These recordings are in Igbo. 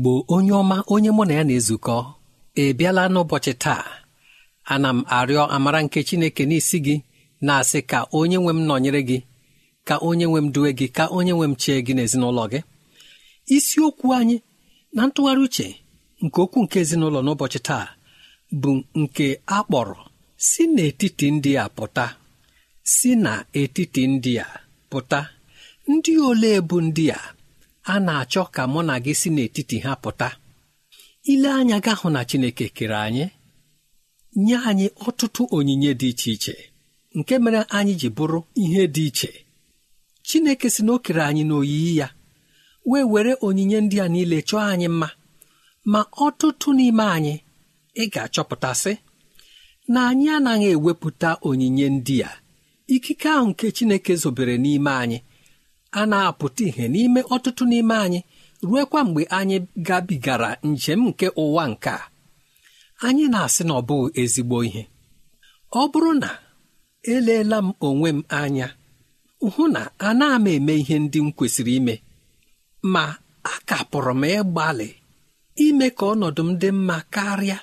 Igbo onye ọma onye mụ na ya na-ezukọ ị bịala n'ụbọchị taa? Ana m arịọ amara nke chineke n'isi gị na-asị ka onye nwe m nọnyere gị ka onye nwe m duwe gị ka onye nwe m chee gị n'ezinụlọ gị. Isiokwu anyị na ntụgharị uche nke okwu nke ezinụlọ n'ụbọchị taa bụ nke a kpọrọ si n'etiti ndị a pụta. Si n'etiti ndị a pụta. Ndị ole bụ ndị a? A na-achọ ka mụ na gị si n'etiti ha pụta. Ile anya ga hụ na Chineke kere anyị nye anyị ọtụtụ onyinye dị iche iche nke mere anyị ji bụrụ ihe dị iche. Chineke si na o kere anyị n'oyiyi ya wee were onyinye ndị a niile chọọ anyị mma. Ma ọtụtụ n'ime anyị ị ga-achọpụtasị na anyị anaghị ewepụta onyinye ndị a. Ikike ahụ nke Chineke zobere n'ime anyị a na-apụta ìhè n'ime ọtụtụ n'ime anyị ruekwa mgbe anyị gabigara njem nke ụwa nke a. Anyị na-asị na ọ bụghị ezigbo ihe. Ọ bụrụ na eleela m onwe m anya hụ na ana m eme ihe ndị m kwesịrị ime ma a kapụrụ m ịgbalị ime ka ọnọdụ m dị mma karịa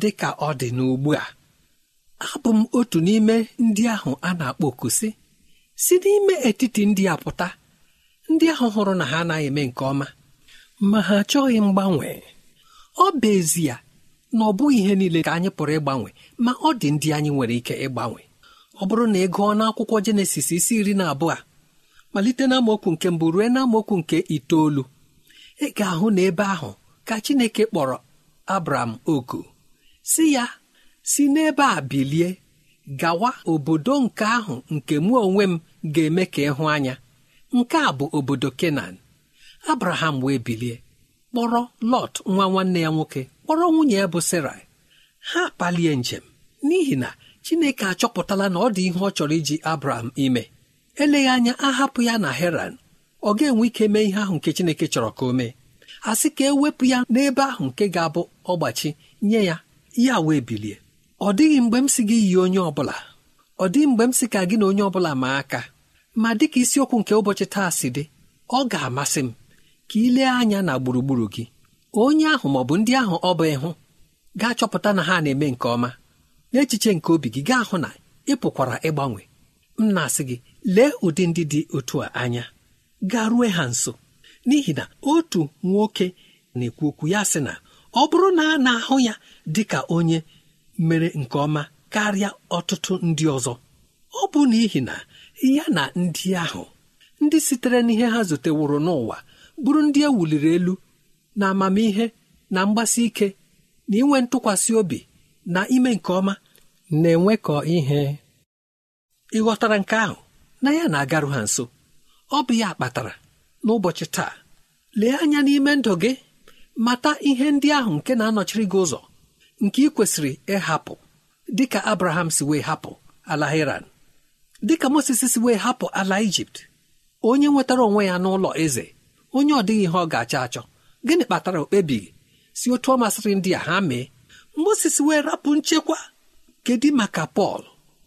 dị ka ọ dị n'ugbu a abụ m otu n'ime ndị ahụ a na-akpọ okusi si n'ime etiti ndị a pụta ndị ahụ hụrụ na ha anaghị eme nke ọma ma ha achọghị mgbanwe. Ọ bụ ezie na ọ bụghị ihe niile ka anyị pụrụ ịgbanwe ma ọ dị ndị anyị nwere ike ịgbanwe. Ọ bụrụ na ị gụọ n'akwụkwọ jenesis isi iri na abụọ malite n'amaokwu nke mbụ ruo n'amaokwu nke itoolu ị ga-ahụ na ebe ahụ ka chineke kpọrọ abram oku. Si ya si n'ebe a bilie gawa obodo nke ahụ nke mụ onwe m ga-eme ka ịhụ anya. Nke a bụ obodo kenan. Abraham wee bilie kpọrọ lọt nwa nwanne ya nwoke kpọrọ nwunye ya bụ serai. Ha palie njem n'ihi na chineke achọpụtala na ọ dị ihe ọ chọrọ iji abraham ime. Eleghị anya ahapụ ya na heran. Ọ ga-enwe ike mee ihe ahụ nke chineke chọrọ ka o mee. Asị ka ewepụ ya n'ebe ahụ nke ga-abụ ọgbachi nye ya ya wee bilie. Ọ dịghị mgbe m si gị yi onye ọbụla ọ dịghị mgbe m si ka gị na onye ọbụla ma aka ma dịka isiokwu nke ụbọchị taa si dị ọ ga-amasị m ka ị lee anya na gburugburu gị. Onye ahụ ma ọ bụ ndị ahụ ọ bụ ịhụ ga-achọpụta na ha na-eme nke ọma. N'echiche nke obi gị gaa hụ na ị pụkwara ịgbanwe. M na-asị gị lee ụdị ndị dị otu a anya gaa rue ha nso. N'ihi na otu nwoke na-ekwu okwu ya sị na ọ bụrụ na a na-ahụ ya dị ka onye mere nke ọma karịa ọtụtụ ndị ọzọ. Ọ bụ n'ihi na ya na ndị ahụ ndị sitere n'ihe ha zuteworo n'ụwa bụrụ ndị e wuliri elu na amamihe na mgbasi ike na inwe ntụkwasị obi na ime nke ọma na-enwekọ ihe. Ịghọtara nke ahụ na ya na-agarụ ha nso. Ọ bụ ya kpatara n'ụbọchị taa lee anya n'ime ndụ gị mata ihe ndị ahụ nke na-anọchiri gị ụzọ nke ị kwesịrị ịhapụ. Dịka abraham si wee hapụ ala iran dịka moses si wee hapụ ala ijipt onye nwetara onwe ya n'ụlọ eze onye ọ dịghị ihe ọ ga-achọ achọ gịnị kpatara okpebighị si otu ọ masịrị ndị a ha mee. Moses wee rapụ nchekwa. Kedu maka pọl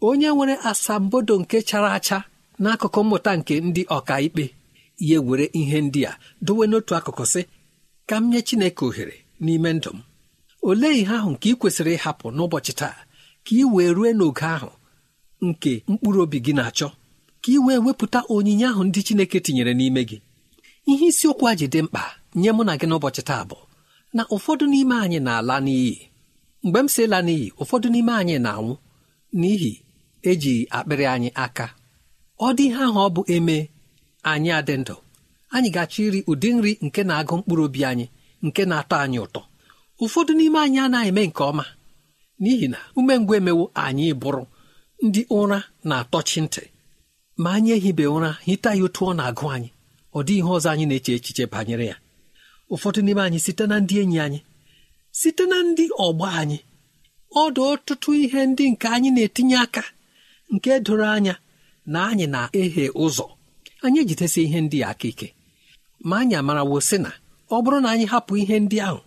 onye nwere asambodo nke chara acha n'akụkụ mmụta nke ndị ọkaikpe? Ya were ihe ndị a dowe n'otu akụkụ sị ka m nye chineke ohere n'ime ndụ m. Olee ihe ahụ nke ị kwesịrị ịhapụ n'ụbọchị taa? Ka ị wee rue n'oge ahụ nke mkpụrụ obi gị na-achọ ka ị wee wepụta onyinye ahụ ndị chineke tinyere n'ime gị. Ihe isiokwu a ji dị mkpa nye mụ na gị n'ụbọchị taa bụ na ụfọdụ n'ime anyị na-ala n'iyi. Mgbe m si la n'iyi ụfọdụ n'ime anyị na-anwụ n'ihi eji akpịrị anyị aka. Ọ dị ihe ahụ ọ bụ eme anyị adị ndụ. Anyị ga-achọ iri ụdị nri nke na-agụ mkpụrụ obi anyị nke na-atọ anyị ụtọ. Ụfọdụ n'ime anyị anaghị eme nke ọma. N'ihi na umengwụ emewo anyị bụrụ ndị ụra na-atọchi ntị ma anyị ehibe ụra hita ya otu ọ na-agụ anyị. Ọ dị ihe ọzọ anyị na-eche echiche banyere ya. Ụfọdụ n'ime anyị site na ndị enyi anyị site na ndị ọgbọ anyị ọdụ ọtụtụ ihe ndị nke anyị na-etinye aka nke doro anya na anyị na-ehe ụzọ. Anyị ejidesi ihe ndị aka ike ma anyị amarawo sị na ọ bụrụ na anyị hapụ ihe ndị ahụ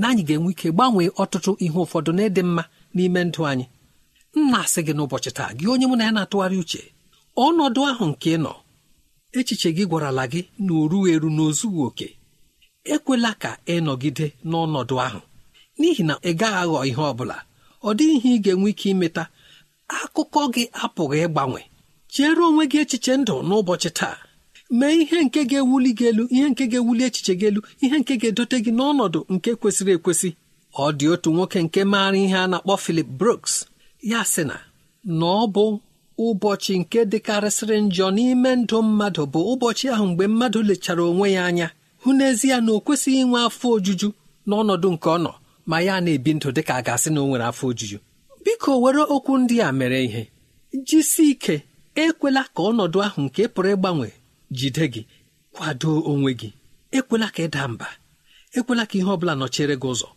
na anyị ga-enwe ike gbanwee ọtụtụ ihe ụfọdụ na ịdị mma n'ime ndụ anyị. M na-asị gị n'ụbọchị taa gị onye mụ na ya na-atụgharị uche ọnọdụ ahụ nke ị nọ echiche gị gwarala gị na oru eru na ozughị oke. Ekwela ka ị nọgide n'ọnọdụ ahụ. N'ihi na ị gaghị aghọ ihe ọ bụla ọ dịghị ihe ị ga-enwe ike imeta. Akụkọ gị apụghị ịgbanwe. Chere onwe gị echiche ndụ n'ụbọchị taa. Mee ihe nke ga-ewuli gị elu ihe nke ga-ewuli echiche gị elu ihe nke ga-edote gị n'ọnọdụ nke kwesịrị ekwesị. Ọ dị otu nwoke nke maara ihe a na-akpọ Philip Brooks. Ya sị na na ọ bụ ụbọchị nke dịkarịsịrị njọ n'ime ndụ mmadụ bụ ụbọchị ahụ mgbe mmadụ lechara onwe ya anya. Hụ n'ezie na o kwesịghị inwe afọ ojuju n'ọnọdụ nke ọ nọ ma ya na-ebi ndụ dịka a ga-asị na o nwere afọ ojuju. Biko were okwu ndị a mere ihe. Jisi ike ekwela ka ọnọdụ ahụ nke pụrụ ịgbanwe jide gị kwado onwe gị. Ekwela ka ịda mba. Ekwela ka ihe ọ bụla nọchere gị ụzọ.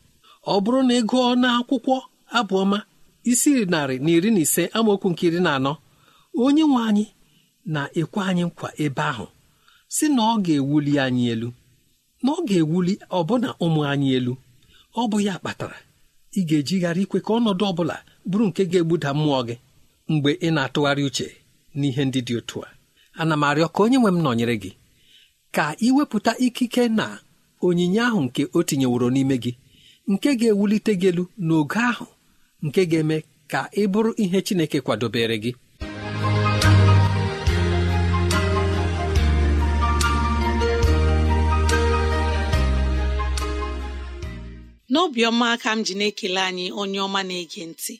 Ọ bụrụ na ị gụọ n'akwụkwọ abụọma isi narị na iri na ise amaokwu nke iri na anọ onye nwe anyị na-ekwe anyị nkwa ebe ahụ si na ọ ga-ewuli anyị elu na ọ ga-ewuli ọbụna ụmụ anyị elu. Ọ bụ ya kpatara ị ga-ejigharị ikwe ka ọnọdụ ọ bụla bụrụ nke ga-egbuda mmụọ gị mgbe ị na-atụgharị uche n'ihe ndị dị otu a. ana m arịọ ka onye nwe m nọnyere gị. Ka ị wepụta ikike na onyinye ahụ nke o tinyeworo n'ime gị nke ga-ewulite gị elu n'oge ahụ nke ga-eme ka ị bụrụ ihe Chineke kwadobere gị. N'obiọma aka m ji na-ekele anyị onye ọma na-ege ntị.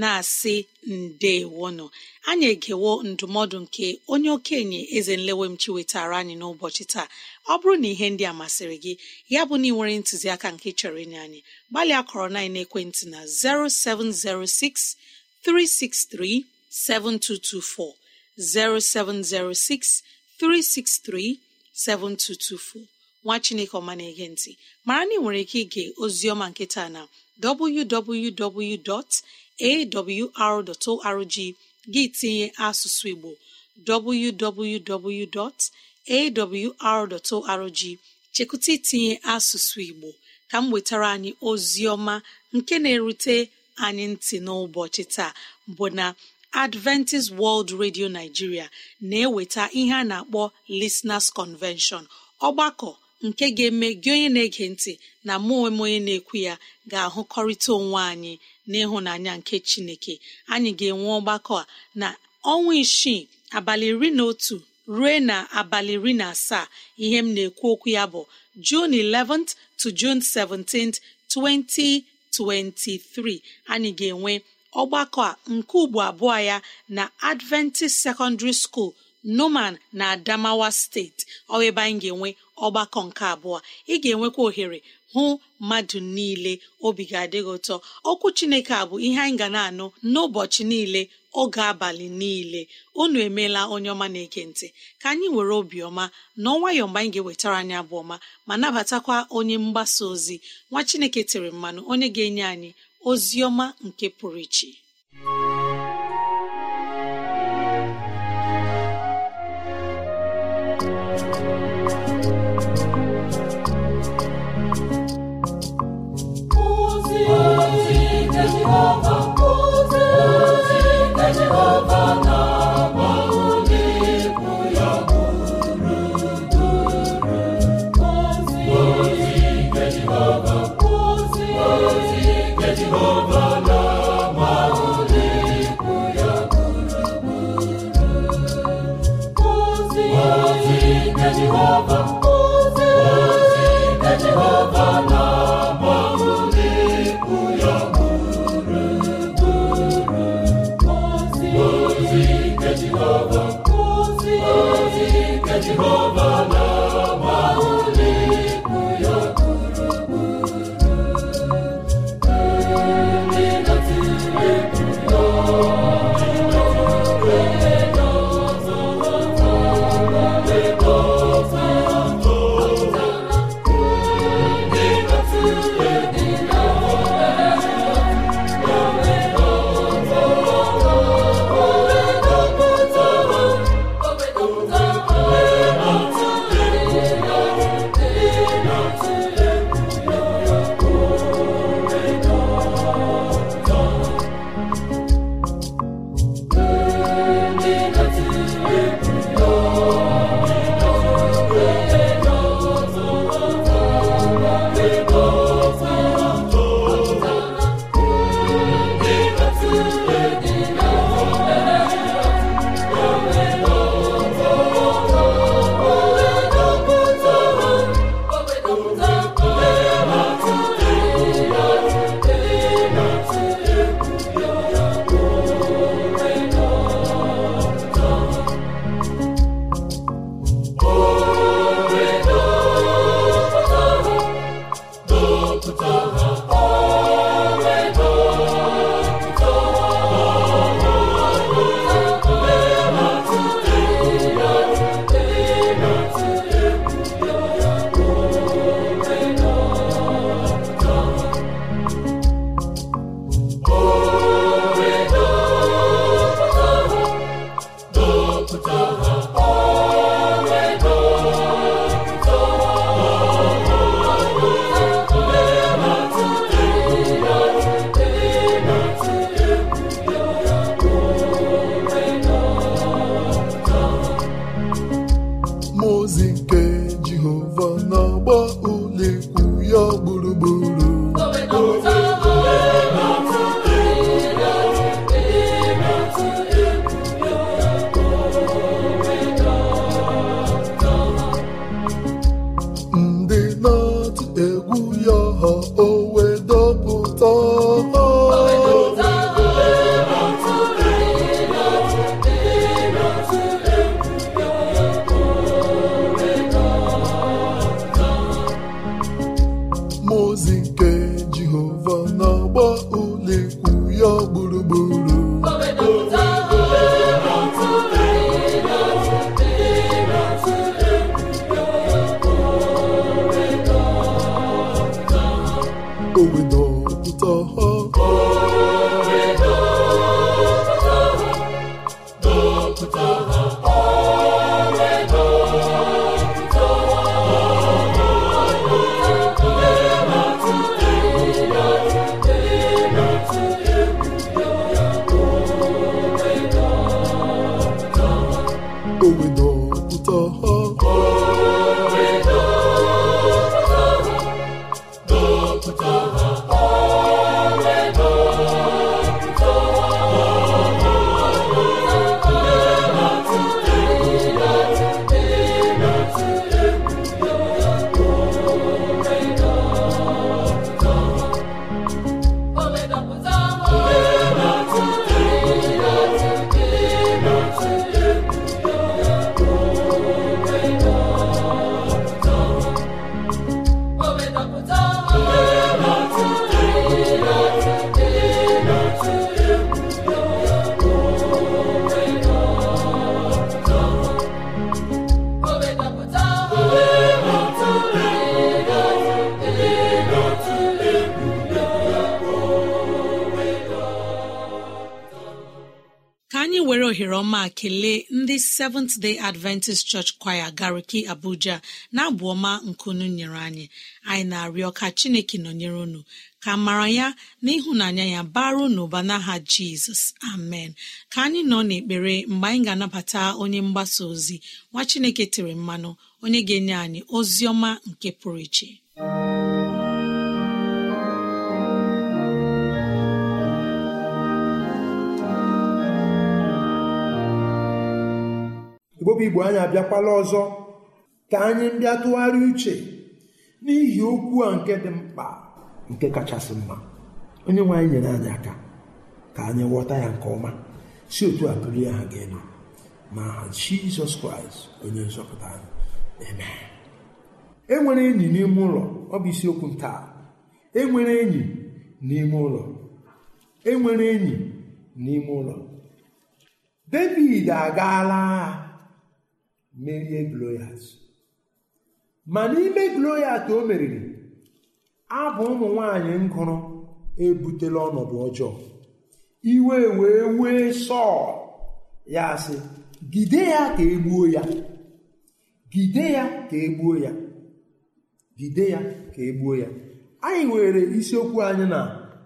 Na-asị ndeewono anyị egewo ndụmọdụ nke onye okenye eze nlewemchi wetara anyị n'ụbọchị taa. Ọ bụrụ na ihe ndị a masịrị gị ya bụ na ị nwere ntụziaka nke chọrọ inye anyị gbalịa kọrọ na ekwentị na 0706 363 7224 0706 363 7224 nwa chineke ọma na-ege ntị mara na ị nwere ike ige oziọma nkịta na www.awr.org gị tinye asụsụ igbo www.awr.org chekwụta itinye asụsụ igbo ka m wetara anyị ozi ọma nke na-erute anyị ntị n'ụbọchị taa bụ na adventist world radio nigeria na-eweta ihe a na-akpọ listeners convention ọgbakọ nke ga-eme gị onye na-ege ntị na mụ onwe onye na-ekwu ya ga-ahụkọrịta onwe anyị n'ịhụnanya nke chineke anyị ga-enwe ọgbakọ a. Na ọnwa isii abalị iri na otu ruo na abalị iri na asaa ihe m na-ekwu okwu ya bụ June 11th to June 17th 2023 anyị ga-enwe ọgbakọ a nke ugbo abụọ ya na Adventist Secondary School Numan na Adamawa steeti ọ ebe anyị ga-enwe ọgbakọ nke abụọ. Ị ga-enwekwa ohere hụ mmadụ niile obi ga-adịghị ụtọ. Okwu Chineke a bụ ihe anyị ga na-anụ n'ụbọchị niile oge abalị niile. Unu emeela onye ọma na-ege ntị. Ka anyị were obiọma na ọnwayọ mgbe anyị ga-ewetara anyị abụ ọma ma nabatakwa onye mgbasa ozi. Nwa Chineke tere mmanụ onye ga-enye anyị ozi ọma nke pụrụ iche. Jehovah. go with all ohere ọma kelee ndị seventh day adventist church choir gariki abuja na-abụ ọma nkunu nyere anyị. Anyị na-arịọ ka chineke nọnyere unu ka mara ya na ịhụnanya ya baru n'ụba n'aha jizọs. Amen. Ka anyị nọ n'ekpere mgbe anyị ga-anabata onye mgbasa ozi nwa chineke tere mmanụ onye ga-enye anyị ozi ọma nke pụrụ iche. Igbobi igbo anyị abịakwala ọzọ. Ka anyị ndị atụgharị uche n'ihi okwu a nke dị mkpa nke kachasị mma. Onye nwe anyị nyere anyị aka ka anyị ghọta ya nke ọma. Si otu a bulie ha ga-elu ma ha jizọs kraịst onye nzọpụta anyị. Amen. Enwere enyi n'ime ụlọ ọ bụ isiokwu taa. Enwere enyi n'ime ụlọ. Enwere enyi n'ime ụlọ. David agaala. agha merie Goliat ma n'ime Goliat o meriri abụ ụmụ nwanyị ngụrụ ebutela ọnọdụ ọjọọ. Iwe wee wee Sọl. Ya sị gide ya ka egbuo ya. Gide ya ka egbuo ya. Gide ya ka egbuo ya. Anyị were isiokwu anyị na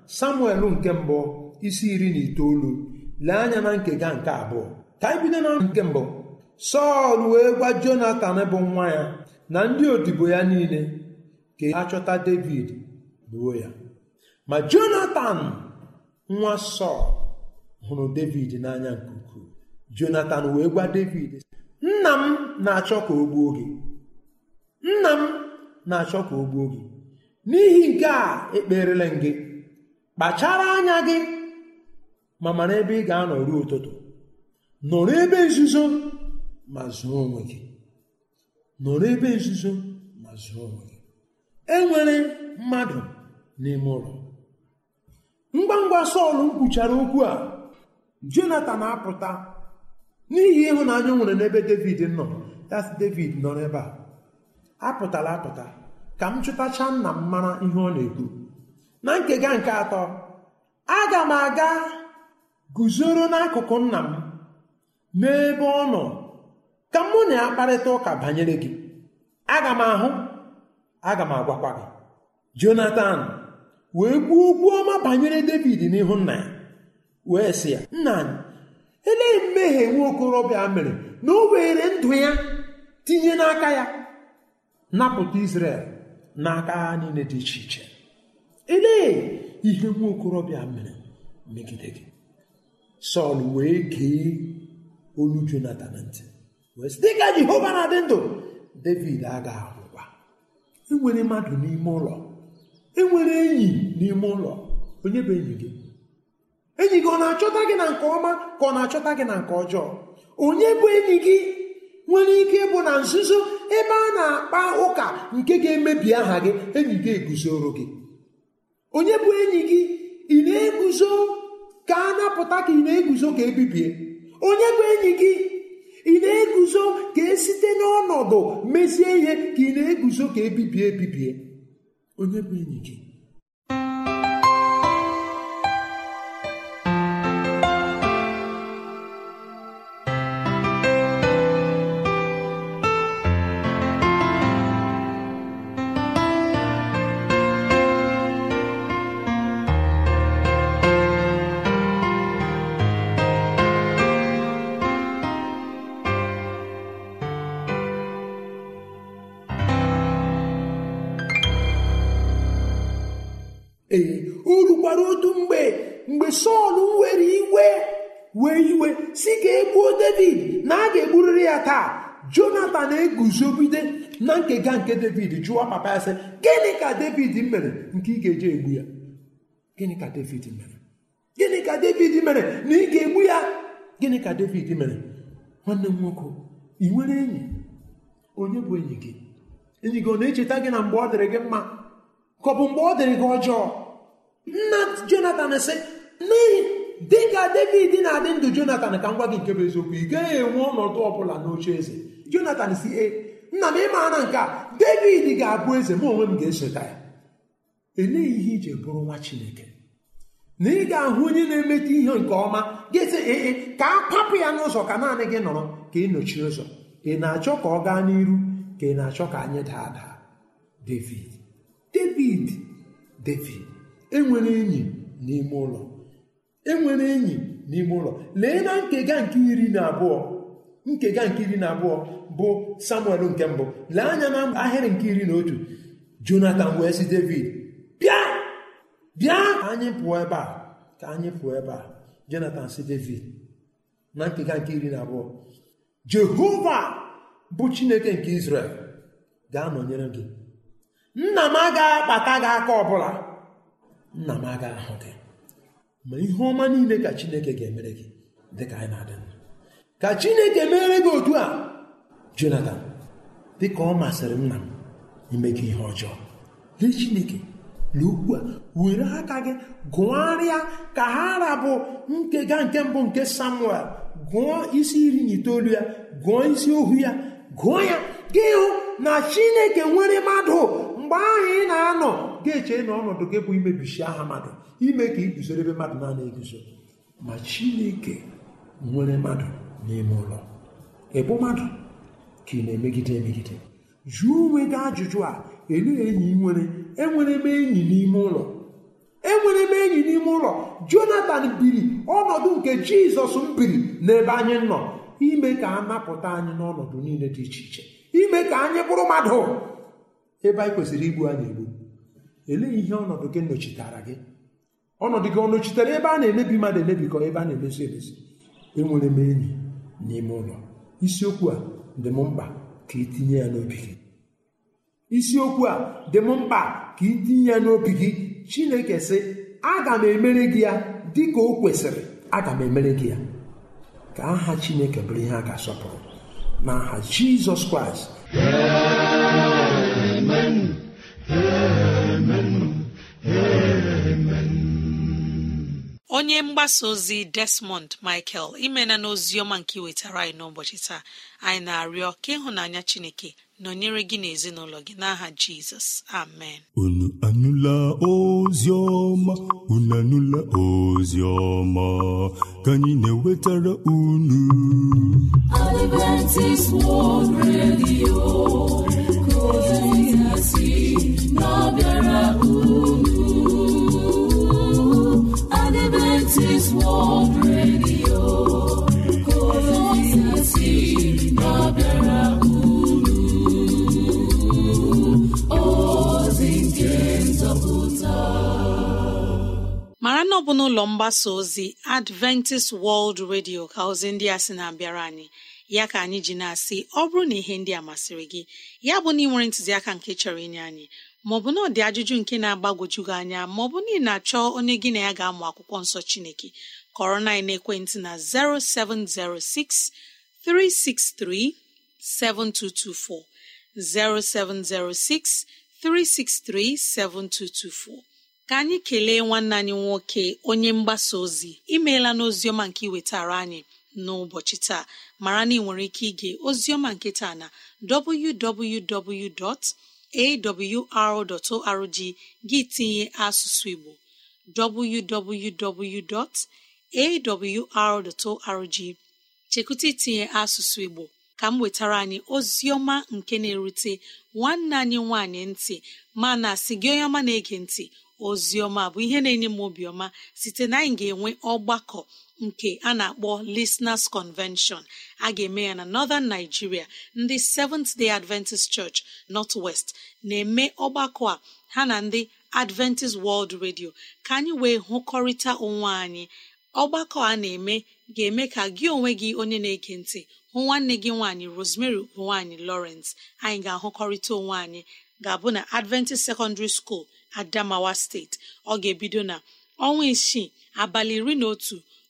samuel nke mbụ isi iri na itoolu. Lee anya na nkega nke abụọ. Ka anyị bido na nke mbụ. Sọl wee gwa jonatan bụ nwa ya na ndị odibo ya niile ka achọta david gbuo ya. Ma jonatan nwa sọl hụrụ david n'anya nke ukwuu. Jonatan wee gwa david nna m na-achọ ka o gbuo gị. Nna m na-achọ ka o gbuo gị. N'ihi nke a ekperele m gị. Kpachara anya gị ma mara ebe ị ga-anọ ruo ụtụtụ. Nọrọ ebe nzuzo. Ma zụọ onwe gị. Nọrọ ebe nzuzo ma zụọ onwe gị. Enwere mmadụ n'ime ụlọ. Ngwa ngwa Sọl kwuchara okwu a Jonatan apụta. N'ihi ịhụnanya nwere n'ebe David nọ ya David nọ n'ebe a. Apụtala apụta. Ka m chụtacha nna m mara ihe ọ na-ekwu. Na nkega nke atọ aga m aga guzoro n'akụkụ nna m n'ebe ọ nọ. Ka mụ na ya kparịta ụka banyere gị aga m ahụ aga m agwakwa gị. Jonatan wee kwuo okwu ọma banyere david n'ihu nna ya. Wee sị ya nna anyị elee mmehie nwa okorobịa mere na o were ndụ ya tinye n'aka ya? Napụta Izrel n'aka ha niile dị iche iche. Elee ihe nwa okorobịa mere megide gị? Sọl wee gee olu Jonatan ntị. Wee sị dịka Jehova na-adị ndụ. David agaghị ahụkwa enwere mmadụ n'ime ụlọ. Enwere enyi n'ime ụlọ. Onye bụ enyi gị. Enyi gị ọ na-achọta gị na nke ọma ka ọ na-achọta gị na nke ọjọọ? Onye bụ enyi gị? Nwere ike ịbụ na nzuzo ebe a na-akpa ụka nke ga-emebi aha gị enyi gị eguzoro gị. Onye bụ enyi gị ị na-eguzo ka a napụta ka ị na-eguzo ka ebibie onye bụ enyi gị ị na-eguzo ka esite n'ọnọdụ mezie ihe ka ị na-eguzo ka ebibie ebibie. Onye bụ enyi gị? Na nkega nke david jụọ papa ya sị gịnị ka david mere nke ị ga-eji egbu ya? Gịnị ka david mere? Gịnị ka david mere na ị ga-egbu ya? Gịnị ka david mere? Nwanne m nwoke ị nwere enyi? Onye bụ enyi gị? Enyi gị ọ na-echeta gị na mgbe ọ dịrị gị mma? Ka ọ bụ mgbe ọ dịrị gị ọjọọ? Nna jonatan sị n'ihi dịka david na-adị ndụ jonatan ka m gwa gị nke bụ eziokwu ị gaghị enwe ọnọdụ ọbụla n'oche eze jonatan si e nna m ịma na nke a david ga-abụ eze m onwe m ga-esota ya. Elee ihe iji bụrụ nwa chineke. Na ị ga-ahụ onye na-emeta ihe nke ọma ga-esi ee ka a kwapụ ya n'ụzọ ka naanị gị nọrọ ka ị nọchie ụzọ. Ị na-achọ ka ọ gaa n'iru ka ị na-achọ ka anyị daa daa david. David. David. Enwere enyi n'ime ụlọ. Enwere enyi n'ime ụlọ. Lee na nkega nke iri na abụọ. Nkega nke iri na abụọ bụ samuel nke mbụ. Lee anya na ahịrị nke iri na otu. Jonathan wee sị david bịa! Bịa! Anyị pụọ ebe a. Ka anyị pụọ ebe a. Jonathan sị david na nkega nke iri na abụọ jehova bụ chineke nke israel ga-anọnyere gị. Nna m agaghị akpata gị aka ọbụla. Nna m agaghị ahụ gị. Ma ihe ọma niile ka chineke ga-emere gị dịka anyị na-adị ka chineke mere gị otu a. Jonathan dịka ọ masịrị nna m ime gị ihe ọjọọ lee chineke lee okwu a were aka gị gụgharịa ka ha rabụ nkega nke mbụ nke samuel. Gụọ isi iri na itoolu ya gụọ isi ohu ya gụọ ya. Gị hụ na chineke nwere mmadụ mgbe ahụ ị na-anọ ga-eche na ọnọdụ gị bụ imebichi aha mmadụ ime ka ị guzoro ebe mmadụ na eguzo ma chineke nwere mmadụ. N'ime ụlọ. Ịbụ mmadụ ka ị na-emegide emegide. Jụọ onwe gị ajụjụ a elee enyi nwere? Enwere m enyi n'ime ụlọ. Enwere m enyi n'ime ụlọ. Jonathan biri ọnọdụ nke jizọs m biri n'ebe anyị nọ. Ime ka a napụta anyị n'ọnọdụ niile dị iche iche. Ime ka anyị bụrụ mmadụ. Ebe anyị kwesịrị igbu anyị egbu. Elee ihe ọnọdụ gị nọchitara gị? Ọnọdụ gị ọ nọchitere ebe a na-emebi mmadụ emebi ka ebe a na-emezi emezi enwere m enyi. N'ime ụlọ. Isiokwu a dị m mkpa ka itinye ya n'obi gị. Isiokwu a dị m mkpa ka itinye ya n'obi gị. Chineke sị aga m emere gị ya dị ka o kwesịrị. Aga m emere gị ya. Ka aha chineke bụrụ ihe a ga-asọpụrụ. N'aha jizọs kraịst. Onye mgbasa ozi desmond michael imena n'oziọma nke iwetara anyị n'ụbọchị taa anyị na-arịọ ka ịhụnanya chineke nọnyere gị n'ezinụlọ gị n'aha jizọs. Amen. Unu anụla ozi ọma unu anụla ozi ọma ka anyị na-ewetara unu. Adventist World Radio. Ọ bụ n'ụlọ mgbasa ozi adventist world radio ka ozi ndị a sị na-abịara anyị. Ya ka anyị ji na-asị ọ bụrụ na ihe ndị a masịrị gị ya bụ na ị nwere ntụziaka nke chọrọ inye anyị maọbụ na ọ dị ajụjụ nke na-agbagwoju gị anya maọbụ na ị na-achọ onye gị na ya ga-amụ akwụkwọ nsọ chineke kọrọ na ekwentị na 0706 363 7224 0706 363 7224 ka anyị kelee nwanne anyị nwoke onye mgbasa ozi imeela n'oziọma nke iwetara anyị. N'ụbọchị taa. Mara na ị nwere ike ige oziọma nke taa na www.awr.org gị tinye asụsụ Igbo www.awr.org chekwụta itinye asụsụ Igbo ka m wetara anyị oziọma nke na-erute nwanne anyị nwanyị ntị mana sị gị onye ọma na-ege ntị oziọma bụ ihe na-enye m obiọma site na anyị ga-enwe ọgbakọ nke a na-akpọ Listeners Convention. A ga-eme ya na Northern Nigeria ndị Seventh Day Adventist Church North West na-eme ọgbakọ a ha na ndị Adventist World Radio. Ka anyị wee hụkọrịta onwe anyị ọgbakọ a na-eme ga-eme ka gị onwe gị onye na-ege ntị hụ nwanne gị nwaanyị Rosemary nwaanyị Lawrence. Anyị ga-ahụkọrịta onwe anyị ga-abụ na Adventist Secondary School Adamawa steeti ọ ga-ebido na ọnwa isii abalị iri na otu